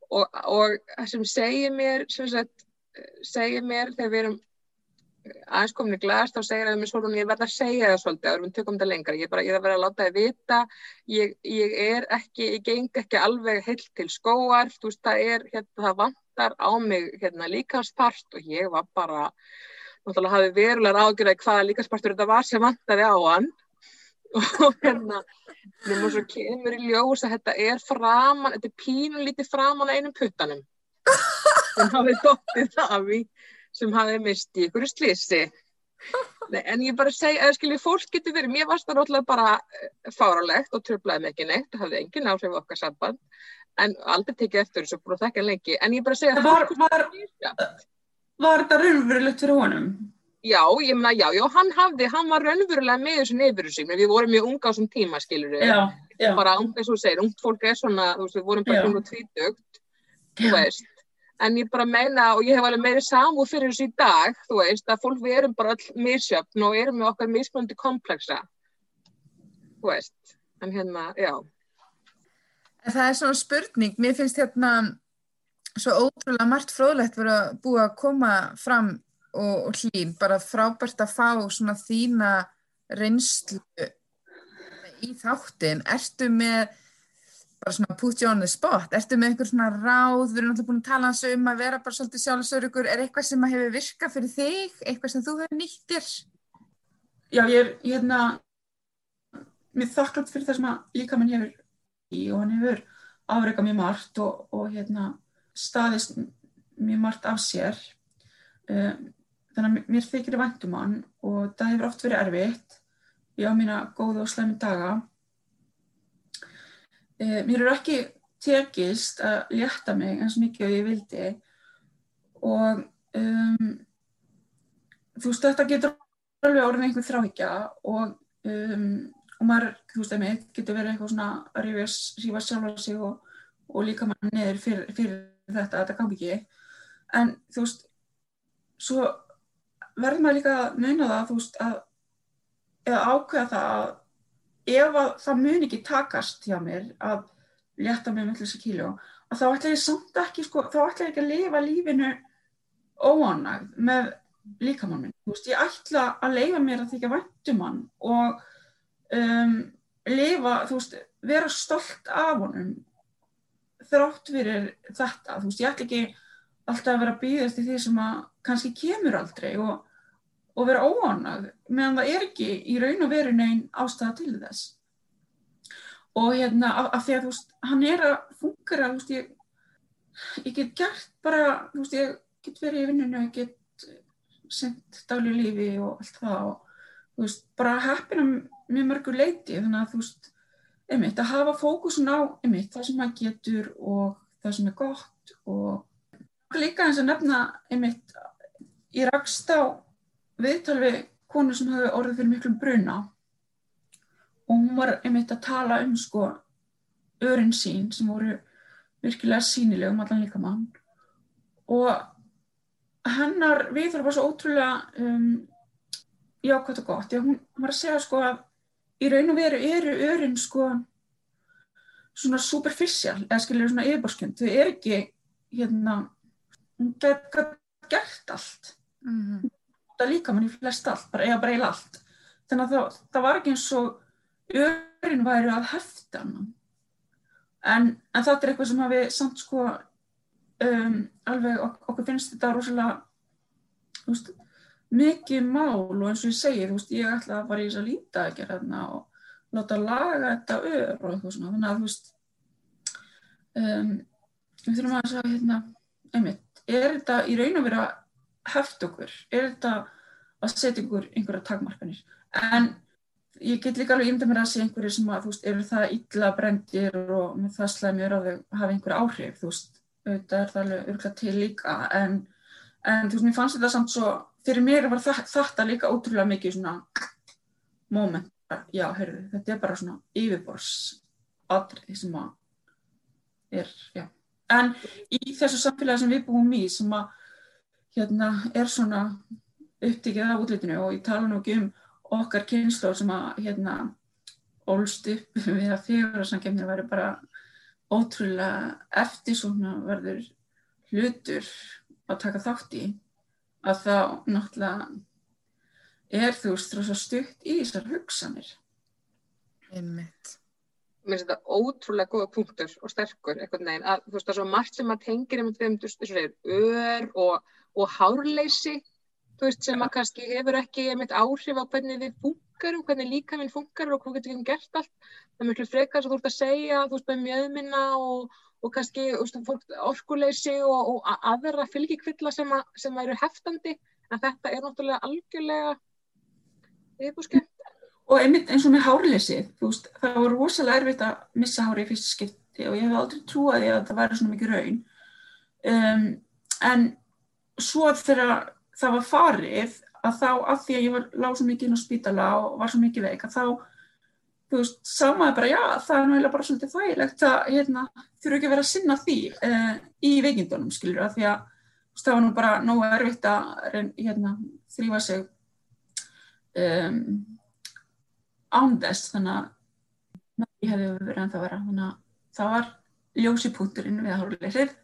og, og sem segir mér sem sagt, segir mér þegar við erum aðeins komin í glas, þá segir það mér svolítið ég verða að segja það svolítið, að við tökum þetta lengar ég er bara, ég er að vera að láta það vita. Ég, ég er ekki, ég geng ekki alveg heilt til skóar, þú veist það er, hérna, það vantar á mig hérna líkansparst og ég var bara náttúrulega hafið verulegar ágjörði hvaða líkanspartur þetta var sem vantaði á hann. Og hérna nema svo kemur í ljós að þetta er framan, þetta er pínum lítið framan að einum puttanum. En hafið dóttið það því sem hafi misti ykkur slísi Nei, en ég bara segja, eða skilji, fólk getur verið, mér varst það náttúrulega bara eh, fáralegt og tröflaði mig ekki neitt, það hafði engin áhrif okkar samband, en aldrei tekið eftir þessu, búin að þekka lengi, en ég bara segja var, var, var þetta raunverulegt fyrir honum? Já, ég meina, já, já, hann hafði, hann var raunverulega með þessu neyfuru sín, við vorum mjög unga á þessum tíma, skiljur við, bara, eins og segir, ungt fólk er svona, þú veist, við vorum bara svona tvítugt, þú veist, en ég bara meina og ég hef alveg meiri samúð fyrir þessu í dag þú veist að fólk við erum bara all misjöfn og erum með okkar mismöndi komplexa þú veist. En hérna, já en Það er svona spurning, mér finnst hérna svo ótrúlega margt fróðlegt verið að búa að koma fram og, og hlýn, bara frábært að fá svona þína reynslu í þáttin, ertu með bara svona put you on the spot, ertu með einhver svona ráð, við erum alltaf búin að tala hans um að vera bara svolítið sjálfsörugur, er eitthvað sem að hefur virkað fyrir þig, eitthvað sem þú hefur nýtt þér? Já, ég er, ég hérna, mér þakklátt fyrir það sem að líka mann hefur í og hann hefur afreika mjög margt og, og hérna staðist mjög margt af sér. Um, þannig að mér þykir væntum hann og það hefur oft verið erfitt. Ég á mína góðu og slæmi daga Eh, mér er ekki tekist að létta mig eins mikið og ég vildi og um, þú veist þetta getur alveg orðin einhver þráhyggja og, um, og maður, þú veist, einmitt getur verið eitthvað svona að rífa sjálfa sig og, og líka maður neður fyrir, fyrir þetta, þetta gangi ekki. En þú veist svo verður maður líka að muna það, þú veist, að eða ákveða það að ef að það mun ekki takast hjá mér að létta mig með þessi kíló að þá ætla ég samt ekki sko, þá ætla ég ekki að lifa lífinu óanægð með líkamann minn. Veist, ég ætla að leifa mér að þykja væntum hann og um, lifa, þú veist vera stolt af honum þrátt fyrir þetta. Þú veist, ég ætla ekki alltaf að vera býðast í því sem að kannski kemur aldrei og og vera óanað meðan það er ekki í raun og veru neinn ástæða til þess. Og hérna af, af því að þú veist hann er að fungera þú veist ég, ég get gert bara þú veist ég get verið í vinninu ég get sendt daglu lífi og allt það og þú veist bara heppina mjög mörgur leiti þannig að þú veist einmitt að hafa fókusun á einmitt það sem maður getur og það sem er gott og líka eins að nefna einmitt ég rakst á viðtal við konu sem hafi orðið fyrir miklum bruna. Og hún var einmitt að tala um sko örin sín sem voru virkilega sínileg um allan líka mann og hennar viðtal var svo ótrúlega um, jákvæmt og gott já hún var að segja sko að í raun og veru eru örin sko svona superficial eða skiljur svona yfirborskjönd þau er ekki hérna hún gett gert allt mm -hmm nota líka mann í flest allt, bara, eða bara eila allt. Þannig að það, það var ekki eins og örin væri að hefta hann. En, en þetta er eitthvað sem hafi samt sko um, alveg ok okkur finnst þetta rosalega veist, mikið mál og eins og ég segi, þú veist, ég ætla að fara í þess að líta ekki hérna og láta laga þetta ör og eitthvað svona. Þannig að þú veist, um, við þurfum að segja hérna, einmitt, er þetta í raun og vera heft okkur, er þetta að setja ykkur einhverja takmarkanir? En ég get líka alveg ímda mér að sé einhverju sem að þú veist, eru það illa brendir og með það slæmjur að þau hafa einhver áhrif, þú veist. Auðvitað er það alveg örgla til líka en, en þú veist, mér fannst þetta samt svo fyrir mér var þetta líka ótrúlega mikið svona moment, já, heyrðu, þetta er bara svona yfirbors aðrið sem að er, já. En í þessu samfélagi sem við búum í sem að hérna er svona upptikið af útlitinu og ég tala nú ekki um okkar kynnslóð sem að hérna ólst upp við að fjögurarsamkemnir væri bara ótrúlega eftir svona verður hlutur að taka þátt í að þá náttúrulega er þú veist rosa stutt í þessar hugsanir einmitt mér finnst þetta ótrúlega góða punktur og sterkur eitthvað neginn að þú veist það er svo margt sem að tengir um þeim, þú veist, ör og og hárleysi veist, sem að kannski hefur ekki einmitt áhrif á hvernig við funkarum, hvernig líka við funkarum og hvað getur við gert allt. Það er miklu frekar sem þú ert að segja, þú veist, með mjöðminna og, og kannski orkuleysi og, og aðra fylgjikvilla sem, að, sem eru heftandi, en þetta er náttúrulega algjörlega yfirbúrskjönd. Og einmitt eins og með hárleysi, þú veist, það var rosalega erfitt að missa hári í fyrst skipti og ég hef aldrei trúið að það væri svona mikið raun. Um, en svo þegar það var farið að þá að því að ég var lág svo mikið inn á spítala og var svo mikið veik að þá, þú veist, samaði bara já, það er náttúrulega bara svolítið þægilegt að hérna, þurfu ekki að vera að sinna því uh, í veikindunum, skilur, að því að veist, það var nú bara nógu erfitt að hérna, þrýfa sig um, ándest, þannig að ég hefði verið ennþá vera, þannig að það var ljósipúturinn við að hóra leysið.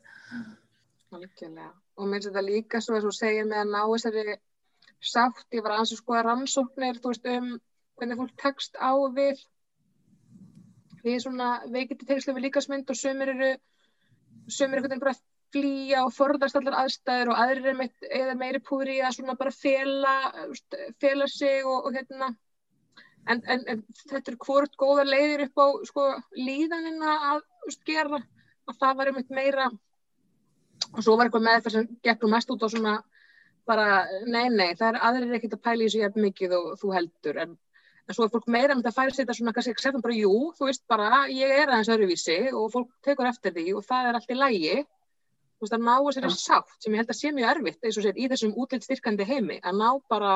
Og mér finnst þetta líka að þú segir með að ná þessari sátt, ég var aðeins að skoða rannsóknir, þú veist, um hvernig fólk tekst á við við svona veikindi tengslu við líkasmynd og sömur eru sömur eru bara flýja og forðast allar aðstæður og aðrir er meitt, eða meiri púri að svona bara fela, fela sig og, og hérna. En, en, en þetta er hvort góða leiðir upp á sko líðanina að veist, gera. Að það var einmitt meira og svo var eitthvað með það sem gekk mest út á svona bara nei nei það er aðrir ekkert að pæla í hjá mikið og þú heldur en, en svo er fólk meira með það að færa sér þetta svona kannski ekki bara jú þú veist bara ég er aðeins öruvísi og fólk tekur eftir því og það er allt í lægi þú veist að ná þessari ja. sátt sem ég held að sé mjög erfitt eins og sér í þessum útlitt styrkandi heimi að ná bara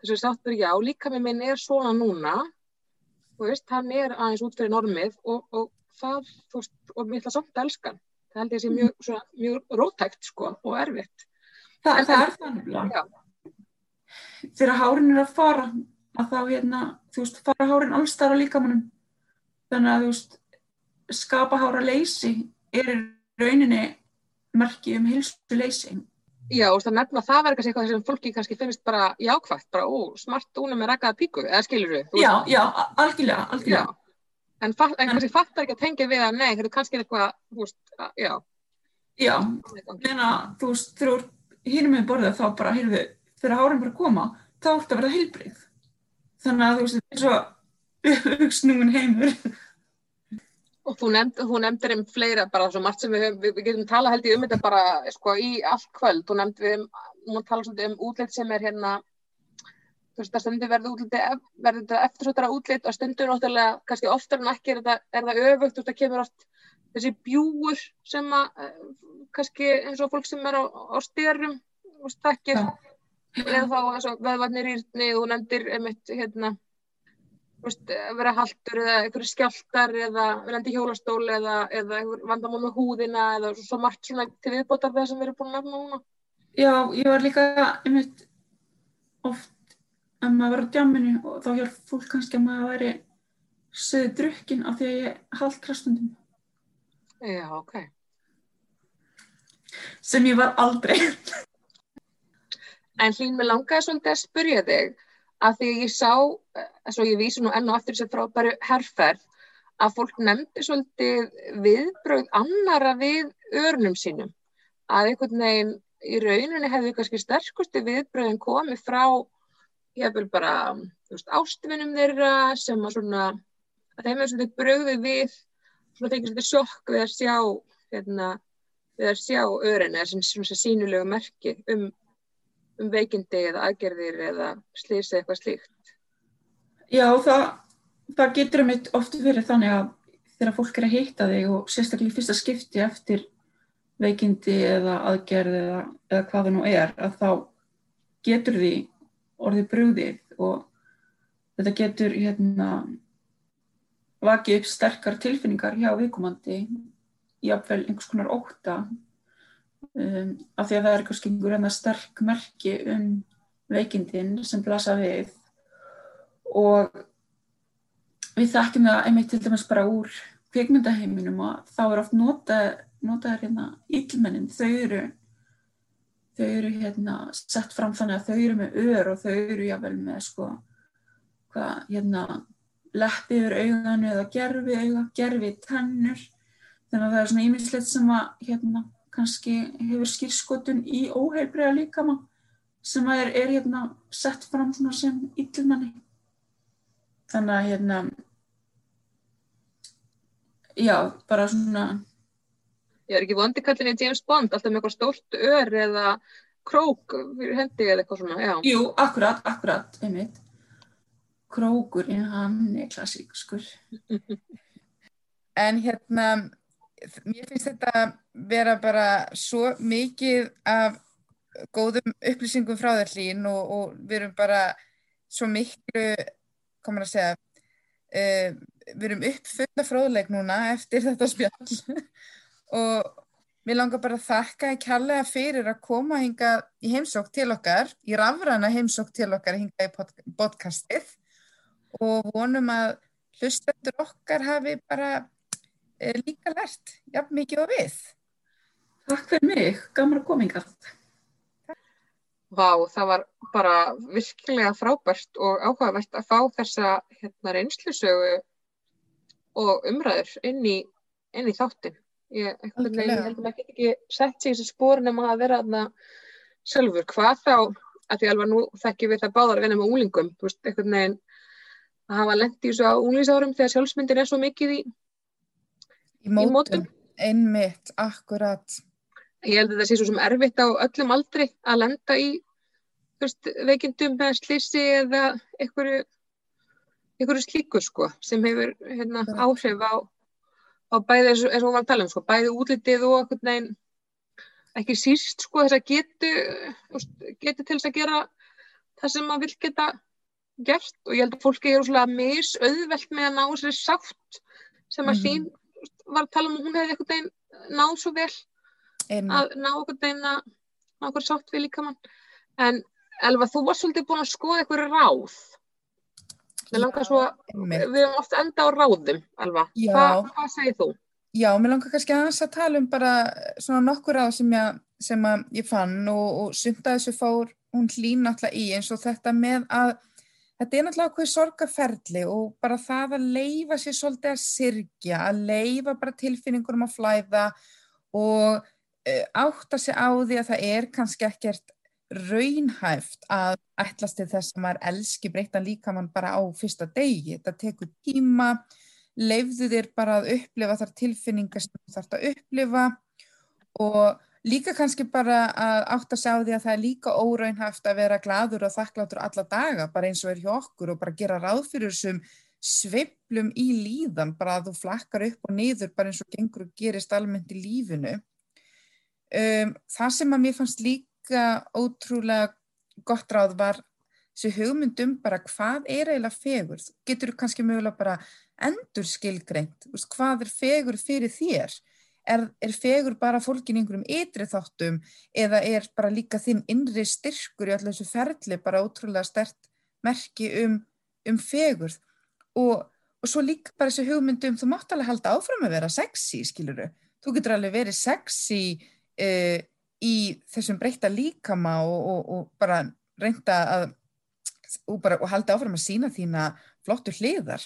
þessari sáttur já, líka með minn er svona núna þú veist, hann er aðeins út fyrir normið og, og það, þú veist, og mér ætla samt að elska það held ég að sé mjög, svona, mjög rótækt sko og erfitt. Þa, en, það er þannig þegar hárin er að fara að þá hérna, þú veist, fara hárin allstar á líkamannum þannig að þú veist skapa hára leysi er rauninni merki um hilsuleysi. Já, og það nefna það verður kannski eitthvað sem fólki kannski finnst bara jákvægt, bara ó, smart úna með rækkaða píku, eða skilur þú? Já, já, algjörlega, algjörlega. Já. En, fatt, en kannski fattar ekki að tengja við að nei, þetta er kannski eitthvað, þú veist, já. Já, meina, þú veist, þegar hínum við borðið þá bara, heyrðu, þegar hárum bara koma, þá ert að verða heilbrið. Þannig að þú veist, þetta er svo hugssnúin heimur. Og þú, nefnd, nefndir um fleira bara svo margt sem við, við, við getum tala held ég um þetta bara sko í allt kvöld. Þú nefnd við, þú mátt tala svolítið um útlitt sem er hérna, þú veist að stundu verður útliti, verður þetta eftirsóttara útlitt og stundu náttúrulega, kannski oftar en ekki er, þetta, er það öfugt, þú veist að kemur oft þessi bjúur sem að, eh, kannski eins og fólk sem er á, á styrum, veist, þekkir, ja. Eða þá og veðvarnir írni, þú nefndir einmitt hérna, vera haldur eða einhverju skjáltar eða verðandi hjólastól eða, eða vandamál með húðina eða svo, svo margt svona til viðbótar það sem við erum búin að nefna núna. Já, ég var líka einmitt oft að maður var á djáminu og þá hjálp fólk kannski að maður væri söðu drukkin af því að ég hald krastundum. Já, ok. Sem ég var aldrei. En hlýn með langaði svolítið að spurja þig að því ég sá, svo ég vísu nú enn og aftur þess að frábæru herrferð, að fólk nefndi svolítið viðbröð annara við örnum sínum. Að einhvern veginn í rauninni hefði kannski sterkusti viðbröðin komið frá, ég vil bara, þú veist, ástvinnum þeirra sem að svona, að þeim er svolítið bröði við, svona þeim svolítið sjokk við að sjá, hérna, við að sjá örin eða svona sínulegu merki um um veikindi eða aðgerðir eða slýsa eitthvað slíkt? Já, það, það getur um eitt oft verið þannig að þegar fólk er að heita þig og sérstaklega í fyrsta skipti eftir veikindi eða aðgerð eða, eða hvað það nú er að þá getur því orðið brúðið og þetta getur hérna vakið upp sterkar tilfinningar hjá viðkomandi jáfnveil einhvers konar óta um, af því að það er skengur en það sterk merki um veikindin sem blasa við. Og við þekkjum það einmitt til dæmis bara úr kveikmyndaheiminum og þá er oft nota hérna ílmennin, þau eru þau eru hérna sett fram þannig að þau eru með ör og þau eru jável með sko hvað hérna leppi yfir auganu eða gerfi auga, gerfi tennur. Þannig að það er svona ímislegt sem að hérna kannski hefur skýrskotun í óheilbreyða líkama sem er, er hérna, sett fram sem yllmanni. Þannig að hérna, já, bara svona... Ég er ekki vondi kallin í James Bond, alltaf með eitthvað stórt ör eða krók fyrir hendi eða eitthvað svona, já. Jú, akkurat, akkurat, einmitt. Krókurinn, hann er klassíkskur. en hérna, mér finnst þetta vera bara svo mikið af góðum upplýsingum frá þér hlín og, og við erum bara svo miklu, komur að segja uh, við erum uppfulla fróðleik núna eftir þetta spjall. Og við langar bara að þakka ekki hallega fyrir að koma hinga í heimsók til okkar, í rafrana heimsók til okkar hinga í podcastið. Og vonum að hlustendur okkar hafi bara líka lært jafn mikið og við Takk fyrir mig, gaman að koma yngar. Vá, það var bara virkilega frábært og áhugavert að fá þessa hérna reynslusögu og umræður inn í, inn í þáttin. Ég, veginn, ég held að maður get ekki sett sig í þessi spórin um að vera þarna sjálfur. Hvað þá, að því alveg nú þekkjum við það báðar að vinna með úlingum, þú veist, einhvern veginn að hafa lent í þessu á úlingsárum þegar sjálfsmyndin er svo mikið í, Í í mótum, mótum. einmitt, akkurat. Ég held að það sé svo sem erfitt á öllum aldri að lenda í veist, veikindum með slísi eða einhverju, einhverju slíku sko, sem hefur hérna, áhrif á, á bæði eins og, var að tala um, sko, bæði útlitið og einhvern veginn ekki síst sko þess að getu, getu til þess að gera það sem maður vill geta gert og ég held að fólki eru svona misauðvelt með að ná þessari sátt sem að sín var að tala um að hún hefði einhvern veginn náð svo vel Einmitt. að ná okkur þeim að ná okkur sátt við líkamann en Elva, þú varst svolítið búin að skoða eitthvað ráð Mér langar svo að við erum oft enda á ráðum Elva. Hva, hvað segir þú? Já, mér langar kannski aðeins að tala um bara svona nokkur á sem ég, sem að ég fann og, og sumt að þessu fór hún hlýn náttúrulega í eins og þetta með að þetta er náttúrulega okkur sorgaferli og bara það að leifa sér svolítið að syrgja, að leifa bara tilfinningunum að flæða og uh, átta sig á því að það er kannski ekkert raunhæft að ætlast til þess að maður elski breyttan líkamann bara á fyrsta degi. Þetta tekur tíma, leifðu þér bara að upplifa þar tilfinningar sem þú þarfst að upplifa og líka kannski bara að átta sig á því að það er líka óraunhæft að vera gladur og þakklátur alla daga, bara eins og er hjá okkur og bara gera ráð fyrir þessum sveiflum í líðan, bara að þú flakkar upp og niður bara eins og gengur og gerist almennt í lífinu. Um, það sem að mér fannst líka ótrúlega gott ráð var þessi hugmyndum bara hvað er eiginlega fegur, getur þú kannski mögulega bara endur skilgreint, hvað er fegur fyrir þér? Er, er fegur bara fólkin einhverjum ytri þáttum eða er bara líka þinn innri styrkur í allir þessu ferli bara ótrúlega stert merki um, um fegur og, og svo líka bara þessu hugmyndum þú mátt alveg halda áfram að vera sexy skiluru, þú getur alveg verið sexy uh, í þessum breyta líkama og, og, og bara reynda að og, bara, halda áfram að sína þína flottu hliðar.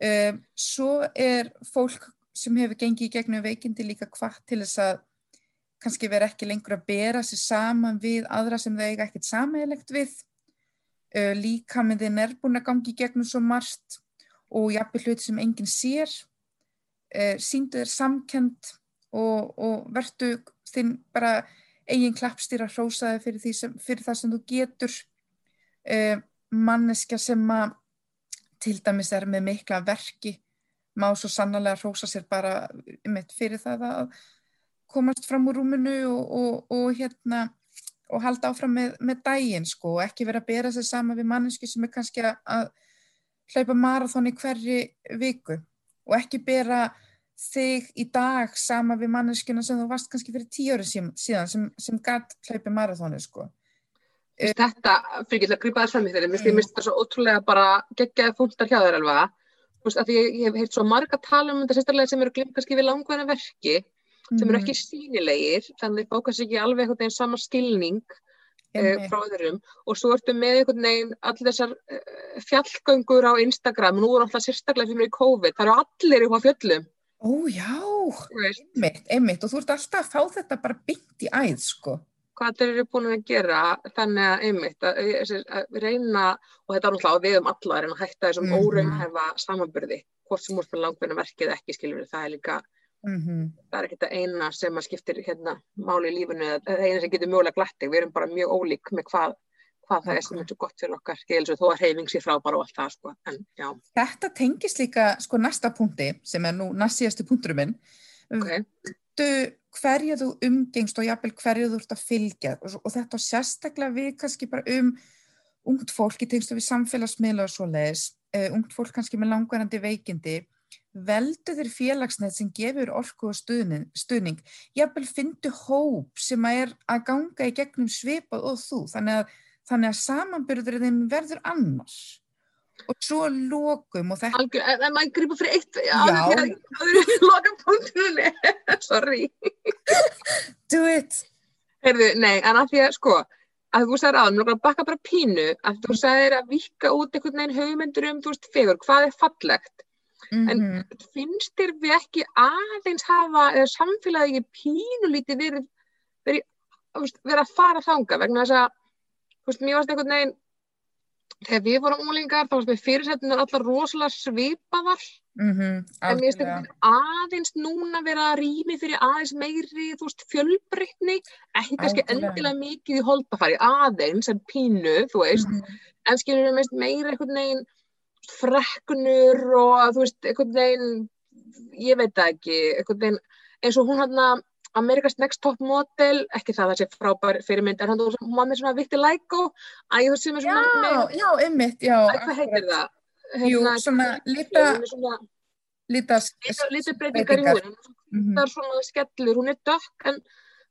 Um, svo er fólk sem hefur gengið í gegnum veikindi líka hvað til þess að kannski vera ekki lengur að bera sig saman við aðra sem þau eiga ekkert sammeilegt við. Uh, líka með þinn er búin að gangi í gegnum svo margt og jafnvel hluti sem enginn sér. Uh, síndu þér samkend og, og vertu þinn bara eigin klappstýra hrósaði fyrir, sem, fyrir það sem þú getur. Uh, manneskja sem að til dæmis er með mikla verki má svo sannlega hrósa sér bara mitt fyrir það að komast fram úr rúminu og, og, og hérna og halda áfram með, með daginn sko og ekki vera að bera sér sama við mannesku sem er kannski að, að hlaupa marathon í hverri viku og ekki bera þig í dag sama við manneskuna sem þú varst kannski fyrir tíu ári síðan sem, sem gætt hlaupi marathoni sko. Þetta, fyrir ekki að grípa þess fram í þeirri, mér finnst þetta svo ótrúlega bara geggjaði fúntar hjá þér alveg, þú veist, að ég, ég hef heilt svo marga tala um þetta sérstaklega sem eru glimt kannski við langvæðina verki, sem eru ekki sínilegir, þannig að fá kannski ekki alveg einhvern veginn sama skilning uh, frá öðrum. Og svo ertu með einhvern veginn allir þessar uh, fjallgöngur á Instagram, nú er alltaf sérstaklega fyrir í COVID, það eru allir upp á fjöllum. Ó já, einmitt, einmitt. Og þú ert alltaf að fá þetta bara byggt í æð sko. Hvað þeir eru búin að gera þannig að einmitt að, að, að reyna og þetta er náttúrulega á við um alla reyna að hætta þessum Mhm. óraunhæfa samanbyrði hvort sem úr með langvinna verkið ekki skiljum það er líka, Mm það er ekki það eina sem að skiptir hérna máli í lífinu eða það eina sem getur mögulega glætti, við erum bara mjög ólík með hvað, hvað það er sem er svo gott fyrir okkar svo þó að reyfing sér frábara og allt það sko, en Þetta tengist líka sko næsta punkti sem er nú næst síðastu punkturum minn. Hverja þú umgengst og jafnvel hverju þú ert að fylgja og, þetta sérstaklega við kannski bara um ungt fólk í tengstu við samfélagsmiðla og svoleiðis, uh, ungt fólk kannski með langvarandi veikindi, veldu þér félagsnett sem gefur orku og stuðning, stuðning. jafnvel fyndu hóp sem að er að ganga í gegnum svipað og þú, þannig að, þannig að samanbyrðurinn verður annars. Og svo lokum og þetta Algjör, en, maður grípa fyrir eitt áður en að loka punktunni sorry do it. Heyrðu, nei, en að því að sko að þú sagðir aðan, mér langar að bakka bara pínu að þú sagðir að vika út einhvern veginn hugmyndur um, þú veist, fegur, hvað er fallegt En Mhm. finnst þér við ekki aðeins hafa, eða samfélagi ekki pínulítið verið, verið, veist, verið að fara þanga vegna þess að, þú veist, mér varst einhvern veginn, þegar við vorum úlingar, þá varst mér fyrirsettunar allar rosalega svipaðar, Mhm, en mér finnst aðeins núna vera að rými fyrir aðeins meiri, þú veist, fjölbreytni, ekki kannski endilega mikið í holdafari, aðeins en pínu, þú veist, Mhm. en skilur við meira einhvern veginn freknur og þú veist, einhvern veginn ég veit það ekki, einhvern veginn eins og hún hann America's Next Top Model, ekki það að það sé frábær fyrirmynd, en hann hún var með svona Victor Læko æ, þú veist sem er Já, svona með, já, einmitt, já. hvað heitir það? Jú, svona lita- hún Lítas. lita breytingar í Mhm. það er svona skellur, hún er dökk en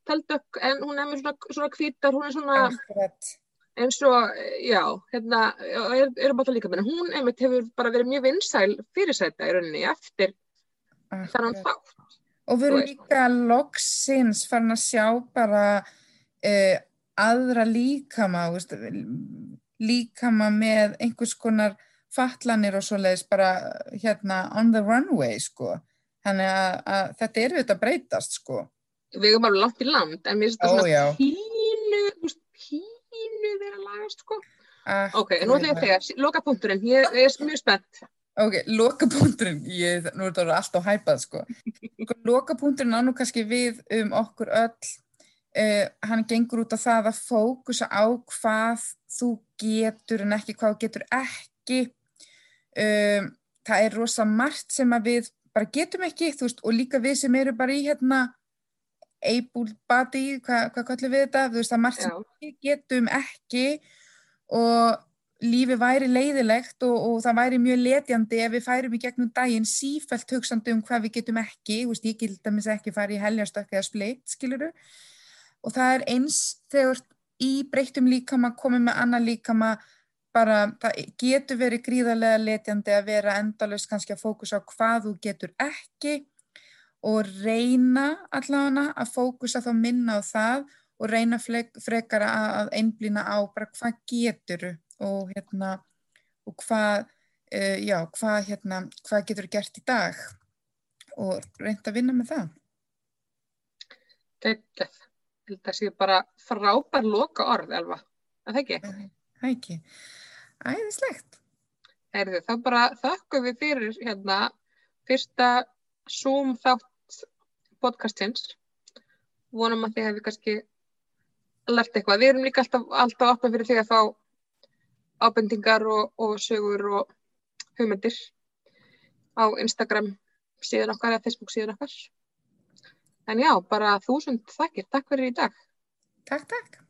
taldökk, en hún er með svona, svona hvítar, hún er svona Akkurat. eins og, já, hérna, er, er bara líka með, hún einmitt hefur bara verið mjög vinsæl fyrirsæta í rauninni eftir þennan akkurat. þátt. Og við erum líka loksins farin að sjá bara uh, aðra líkama, veist, líkama með einhvers konar fatlanir og svoleiðis bara hérna on the runway, sko. Þannig að, að þetta er auðvitað að breytast, sko. Við erum alveg langt í land, en mér finnst Ó, svona pínu, veist, pínu vera að lagast, sko. Ok, Akkurat. nú ætla ég að segja, loka punkturinn, ég er mjög spennt. Ok, lokapunkturinn, ég, nú er þetta alltaf hæpað, sko. sko lokapunkturinn á nú kannski við um okkur öll, uh, hann gengur út á það að fókusa á hvað þú getur en ekki hvað þú getur ekki. Um, það er rosa margt sem að við bara getum ekki, þú veist, og líka við sem eru bara í hérna able body, hvað, hvað kallum við þetta, þú veist, það er margt sem Já, við getum ekki. Og lífi væri leiðilegt og, og það væri mjög letjandi ef við færum í gegnum daginn sífælt hugsandi um hvað við getum ekki, veist, ég gildi að ekki fara í heljastökk eða splitt, skiluru og það er eins þegar í breyttum líkama komið með annan líkama bara, það getur verið gríðarlega letjandi að vera endalaust kannski að fókusa á hvað þú getur ekki og reyna allavega að fókusa þá minna á það og reyna flek, frekar að, að einblýna á bara hvað geturu og hérna og hvað, uh, já, hvað hérna, hvað getur gert í dag og reynda að vinna með það. geggjað. Ég held að sé bara frábær loka orð, Elva. Er Það ekki? Það ekki. Æðislegt. Heyrðu, þá bara þökkum við fyrir hérna fyrsta Zoom þátt podcastins. Vonum að þið hefði kannski lært eitthvað. Við erum líka alltaf, alltaf opna fyrir því að fá ábendingar og, og sögur og hugmyndir á Instagram síðan okkar eða Facebook síðan okkar. En já, bara þúsund þakkir. Takk fyrir í dag. Takk, takk.